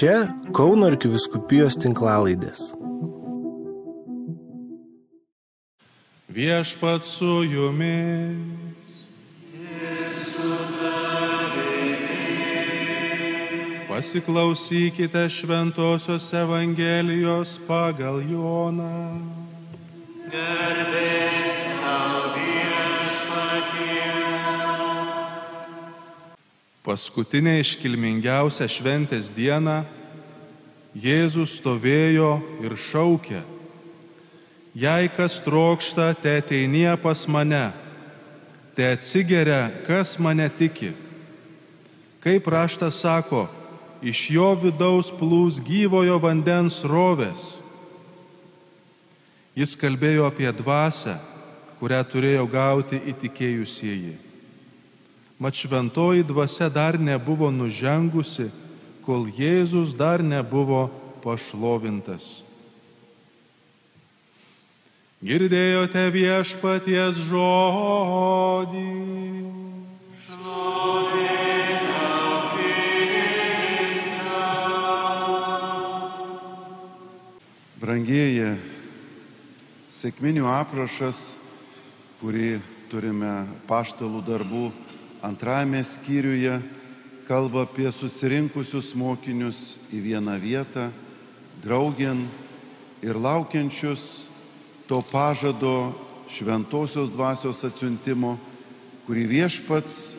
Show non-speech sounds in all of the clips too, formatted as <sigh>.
Čia Kauno arkiviskupijos tinklalaidės. Viešpat su jumis. Pasiklausykite Šventojios Evangelijos pagal Joną. Paskutinę iškilmingiausią šventės dieną Jėzus stovėjo ir šaukė, jei kas trokšta, te ateinie pas mane, te atsigeria, kas mane tiki. Kaip raštas sako, iš jo vidaus plūs gyvojo vandens rovės. Jis kalbėjo apie dvasę, kurią turėjo gauti įtikėjusieji. Mat šventoji dvasia dar nebuvo nužengusi, kol Jėzus dar nebuvo pašlovintas. Girdėjote viešpaties žodį. Brangieji, sėkminių aprašas, kurį turime paštalų darbų antrajame skyriuje, kalba apie susirinkusius mokinius į vieną vietą, draugien ir laukiančius to pažado šventosios dvasios atsiuntimo, kurį viešpats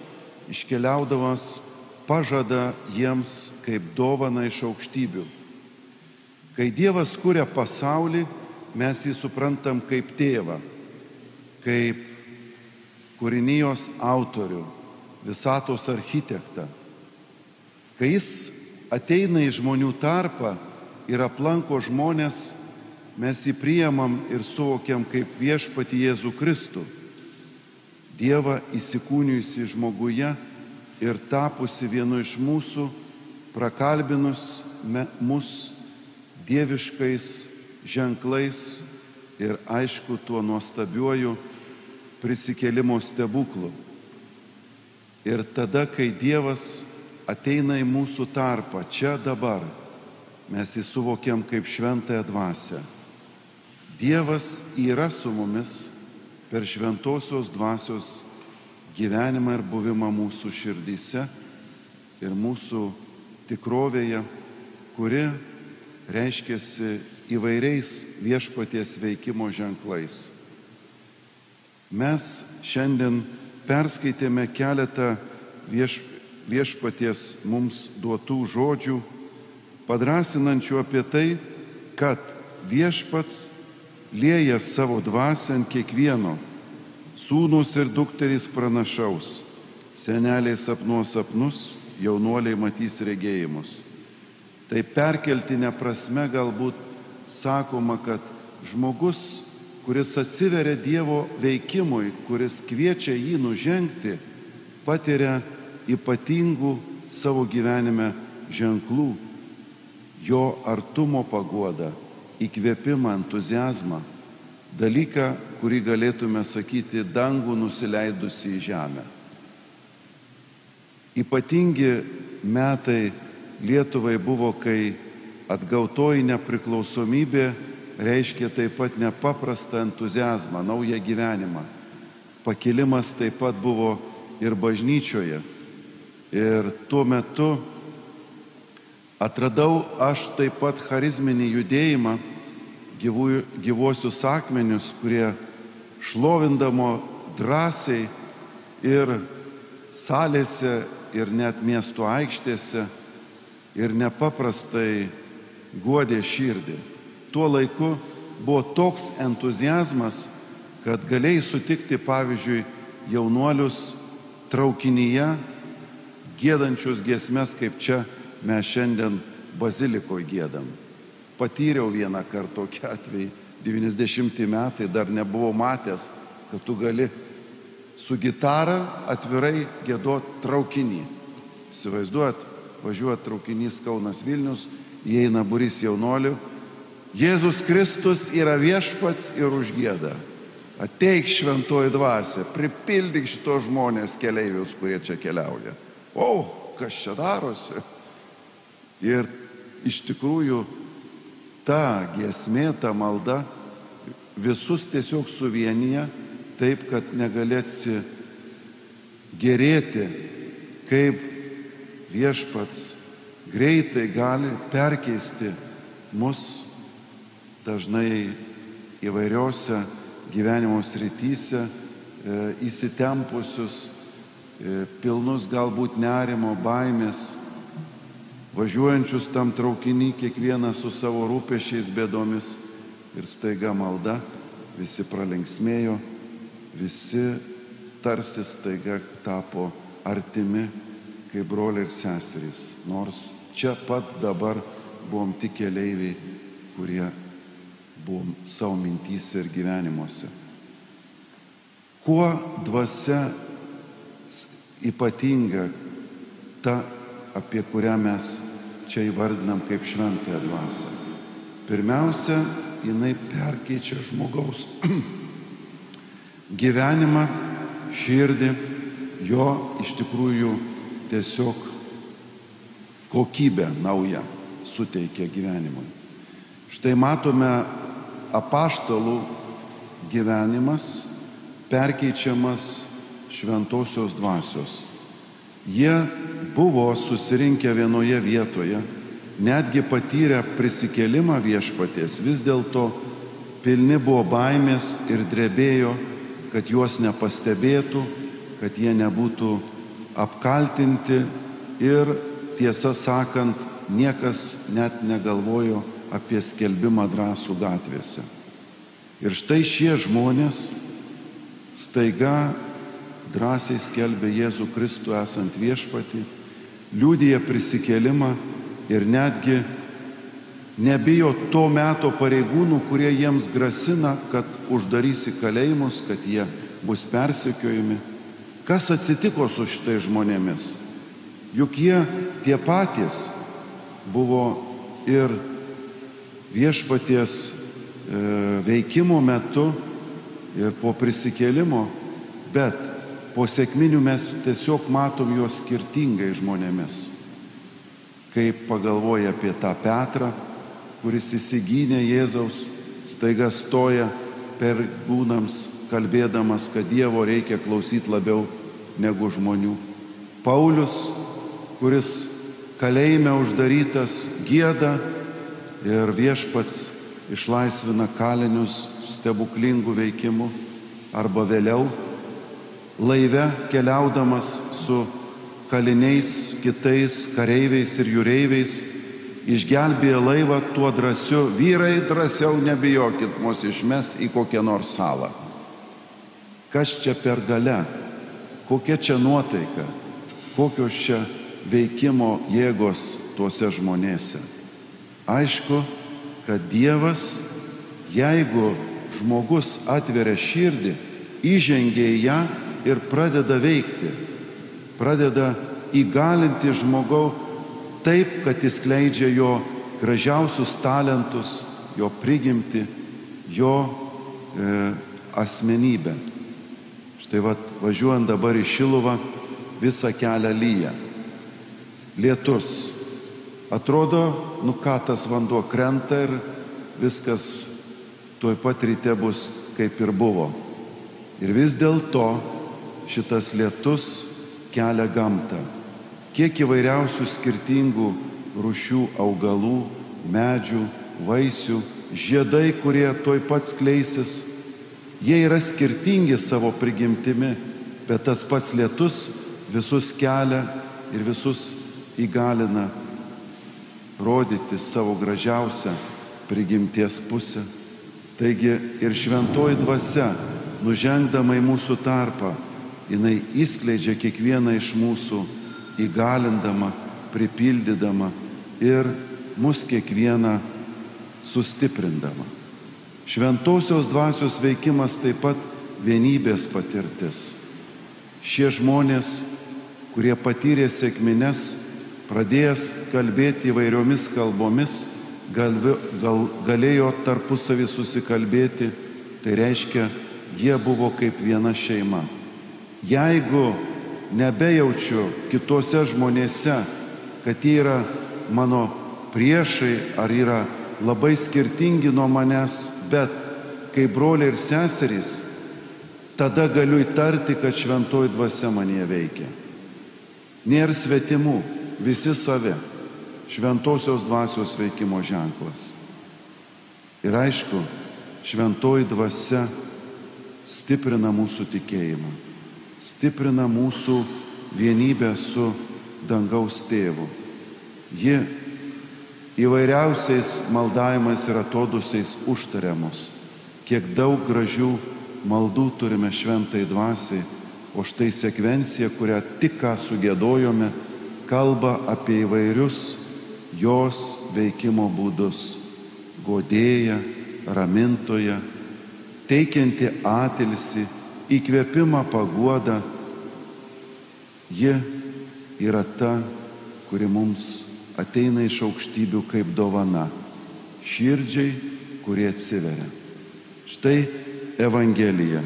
iškeliaudamas pažada jiems kaip dovana iš aukštybių. Kai Dievas kuria pasaulį, mes jį suprantam kaip tėvą, kaip kūrinijos autorių, visatos architektą. Kai jis ateina į žmonių tarpą ir aplanko žmonės, mes jį priemam ir suvokiam kaip viešpati Jėzų Kristų. Dievą įsikūnijusi žmoguje ir tapusi vienu iš mūsų, prakalbinus mus dieviškais ženklais ir aišku tuo nuostabiuoju prisikėlimo stebuklu. Ir tada, kai Dievas ateina į mūsų tarpą, čia dabar, mes jį suvokiam kaip šventąją dvasę. Dievas yra su mumis per šventosios dvasios gyvenimą ir buvimą mūsų širdyse ir mūsų tikrovėje, kuri reiškiasi įvairiais viešpaties veikimo ženklais. Mes šiandien perskaitėme keletą vieš, viešpaties mums duotų žodžių, padrasinančių apie tai, kad viešpats lieja savo dvasę ant kiekvieno, sūnus ir dukterys pranašaus, seneliai sapnuos sapnus, jaunuoliai matys regėjimus. Tai perkeltinė prasme galbūt sakoma, kad žmogus, kuris atsiveria Dievo veikimui, kuris kviečia jį nužengti, patiria ypatingų savo gyvenime ženklų, jo artumo pagodą, įkvėpimą, entuzijazmą, dalyką, kurį galėtume sakyti dangų nusileidusi į žemę. Ypatingi metai Lietuvai buvo, kai atgautoji nepriklausomybė reiškia taip pat nepaprastą entuzijazmą, naują gyvenimą. Pakilimas taip pat buvo ir bažnyčioje. Ir tuo metu atradau aš taip pat charizminį judėjimą, gyvų, gyvuosius akmenius, kurie šlovindamo drąsiai ir salėse, ir net miesto aikštėse ir nepaprastai guodė širdį. Tuo laiku buvo toks entuzijazmas, kad galėjai sutikti, pavyzdžiui, jaunuolius traukinyje, gėdančius giesmes, kaip čia mes šiandien bazilikoje gėdam. Patyriau vieną kartą tokį atvejį, 90 metai dar nebuvau matęs, kad tu gali su gitara atvirai gėduoti traukinį. Įsivaizduot, važiuoja traukinys Kaunas Vilnius, įeina buris jaunolių. Jėzus Kristus yra viešpats ir užgėda. Ateik šventoji dvasia, pripildyk šitos žmonės keleivius, kurie čia keliauja. O, kas čia darosi? Ir iš tikrųjų ta giesmė, ta malda visus tiesiog suvienyje taip, kad negalėsi gerėti, kaip viešpats greitai gali perkeisti mus dažnai įvairiose gyvenimo srityse, e, įsitempusius, e, pilnus galbūt nerimo, baimės, važiuojančius tam traukinį, kiekvienas su savo rūpešiais bėdomis ir staiga malda, visi pralinksmėjo, visi tarsi staiga tapo artimi kaip broliai ir seserys, nors čia pat dabar buvom tik keleiviai, kurie buvom savo mintyse ir gyvenimuose. Kuo dvasia ypatinga ta, apie kurią mes čia įvardinam kaip šventąją dvasę. Pirmiausia, jinai perkeičia žmogaus <clears throat> gyvenimą, širdį, jo iš tikrųjų tiesiog kokybę naują suteikia gyvenimui. Štai matome apaštalų gyvenimas perkeičiamas šventosios dvasios. Jie buvo susirinkę vienoje vietoje, netgi patyrę prisikelimą viešpaties, vis dėlto pilni buvo baimės ir drebėjo, kad juos nepastebėtų, kad jie nebūtų apkaltinti ir tiesą sakant, niekas net negalvojo apie skelbimą drąsų gatvėse. Ir štai šie žmonės staiga drąsiai skelbė Jėzų Kristų esant viešpati, liūdija prisikėlimą ir netgi nebijo to meto pareigūnų, kurie jiems grasina, kad uždarys į kalėjimus, kad jie bus persekiojami. Kas atsitiko su šitai žmonėmis? Juk jie tie patys buvo ir viešpaties e, veikimo metu ir po prisikėlimo, bet po sėkminių mes tiesiog matom juos skirtingai žmonėmis. Kaip pagalvoja apie tą Petrą, kuris įsigynė Jėzaus, staiga stoja per būnams, kalbėdamas, kad Dievo reikia klausyti labiau negu žmonių. Paulius, kuris kalėjime uždarytas gėda ir viešpats išlaisvina kalinius stebuklingų veikimų arba vėliau laive keliaudamas su kaliniais, kitais kareiviais ir jūreiviais išgelbėja laivą tuo drąsiu, vyrai drąsiau nebijokit, mus išmes į kokią nors salą. Kas čia per gale, kokia čia nuotaika, kokios čia veikimo jėgos tuose žmonėse. Aišku, kad Dievas, jeigu žmogus atveria širdį, įžengia į ją ir pradeda veikti, pradeda įgalinti žmogau taip, kad jis kleidžia jo gražiausius talentus, jo prigimti, jo e, asmenybę. Štai vad, važiuojant dabar į Šiluvą, visą kelią lyja lietus. Atrodo, nu ką tas vanduo krenta ir viskas tuoj pat ryte bus kaip ir buvo. Ir vis dėlto šitas lietus kelia gamtą. Kiek įvairiausių skirtingų rušių augalų, medžių, vaisių, žiedai, kurie tuoj pat skleisis, jie yra skirtingi savo prigimtimi, bet tas pats lietus visus kelia ir visus įgalina rodyti savo gražiausią prigimties pusę. Taigi ir šventoji dvasia, nužengdama į mūsų tarpą, jinai įskleidžia kiekvieną iš mūsų, įgalindama, pripildydama ir mus kiekvieną sustiprindama. Šventosios dvasios veikimas taip pat vienybės patirtis. Šie žmonės, kurie patyrė sėkmines, pradėjęs kalbėti įvairiomis kalbomis, gal, gal, galėjo tarpusavį susikalbėti, tai reiškia jie buvo kaip viena šeima. Jeigu nebejaučiu kitose žmonėse, kad jie yra mano priešai ar yra labai skirtingi nuo manęs, bet kaip broliai ir seserys, tada galiu įtarti, kad šventoji dvasia mane veikia. Nėra svetimų, visi savi, šventosios dvasios veikimo ženklas. Ir aišku, šventoji dvasia stiprina mūsų tikėjimą stiprina mūsų vienybę su dangaus tėvu. Ji įvairiausiais maldavimais ir atodusiais užtariamus. Kiek daug gražių maldų turime šventai dvasiai, o štai sekvencija, kurią tik ką sugėdojome, kalba apie įvairius jos veikimo būdus - godėja, ramintoja, teikianti atilsi, įkvėpimą, paguodą, ji yra ta, kuri mums ateina iš aukštybių kaip dovana, širdžiai, kurie atsiveria. Štai Evangelija.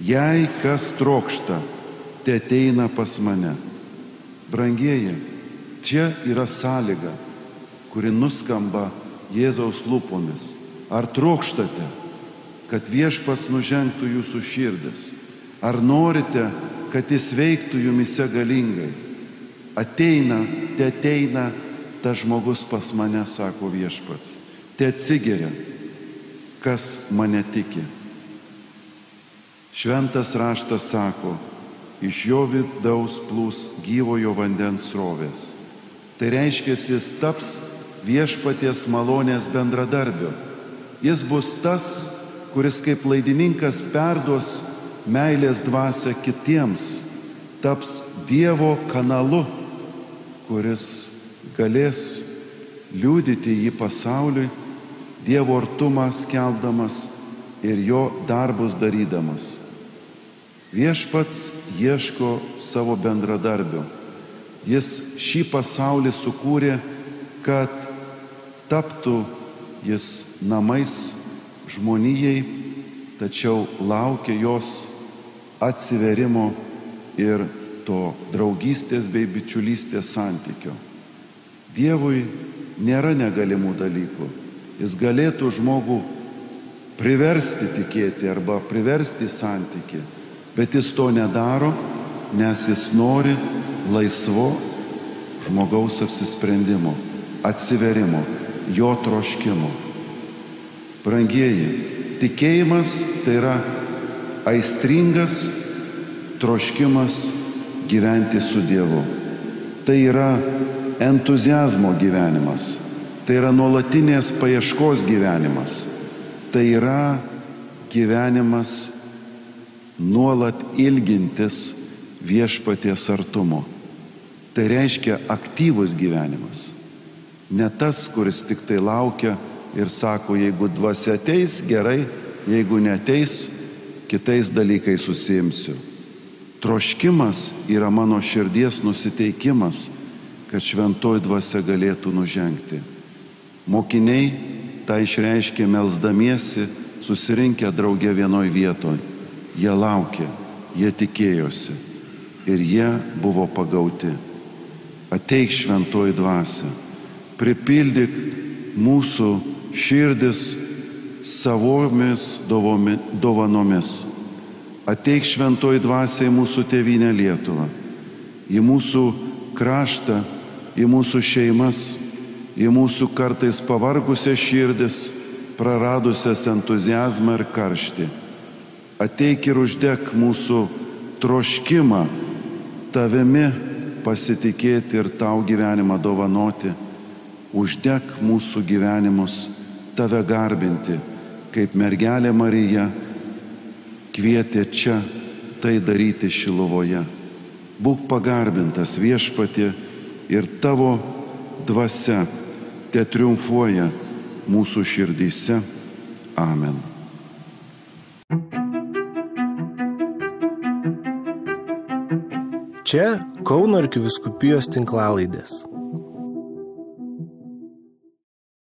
Jei kas trokšta, te ateina pas mane. Brangieji, čia yra sąlyga, kuri nuskamba Jėzaus lūpomis. Ar trokštate? kad viešpas nužengtų jūsų širdis? Ar norite, kad jis veiktų jumise galingai? Ateina, te ateina tas žmogus pas mane, sako viešpats. Te atsigeria, kas mane tiki. Šventas raštas sako, iš jo vidaus plūs gyvojo vandens srovės. Tai reiškia, jis taps viešpaties malonės bendradarbiu. Jis bus tas, kuris kaip laidininkas perduos meilės dvasę kitiems, taps Dievo kanalu, kuris galės liūdyti jį pasauliui, Dievo artumą skelbdamas ir jo darbus darydamas. Viešpats ieško savo bendradarbių. Jis šį pasaulį sukūrė, kad taptų jis namais žmonijai, tačiau laukia jos atsiverimo ir to draugystės bei bičiulystės santykio. Dievui nėra negalimų dalykų. Jis galėtų žmogų priversti tikėti arba priversti santyki, bet jis to nedaro, nes jis nori laisvo žmogaus apsisprendimo, atsiverimo, jo troškimo. Brangieji, tikėjimas tai yra aistringas troškimas gyventi su Dievu. Tai yra entuzijazmo gyvenimas, tai yra nuolatinės paieškos gyvenimas, tai yra gyvenimas nuolat ilgintis viešpaties artumo. Tai reiškia aktyvus gyvenimas. Ne tas, kuris tik tai laukia, ir sako, jeigu dvasia ateis, gerai, jeigu neteis, kitais dalykais susimsiu. Troškimas yra mano širdies nusiteikimas, kad šventoji dvasia galėtų nužengti. Mokiniai tą išreiškė melzdamiesi, susirinkę draugė vienoj vietoje. Jie laukė, jie tikėjosi ir jie buvo pagauti. Ateik šventoji dvasia, pripildyk mūsų širdis savomis dovanomis. Ateik šventoji dvasia į mūsų tėvynę Lietuvą, į mūsų kraštą, į mūsų šeimas, į mūsų kartais pavargusias širdis, praradusias entuzijazmą ir karštį. Ateik ir uždek mūsų troškimą tavimi pasitikėti ir tau gyvenimą dovanoti. Uždek mūsų gyvenimus tave garbinti, kaip mergelė Marija kvietė čia tai daryti Šilovoje. Būk pagarbintas viešpatė ir tavo dvasia te triumfuoja mūsų širdyse. Amen. Čia Kauno arkiviskupijos tinklalaidės.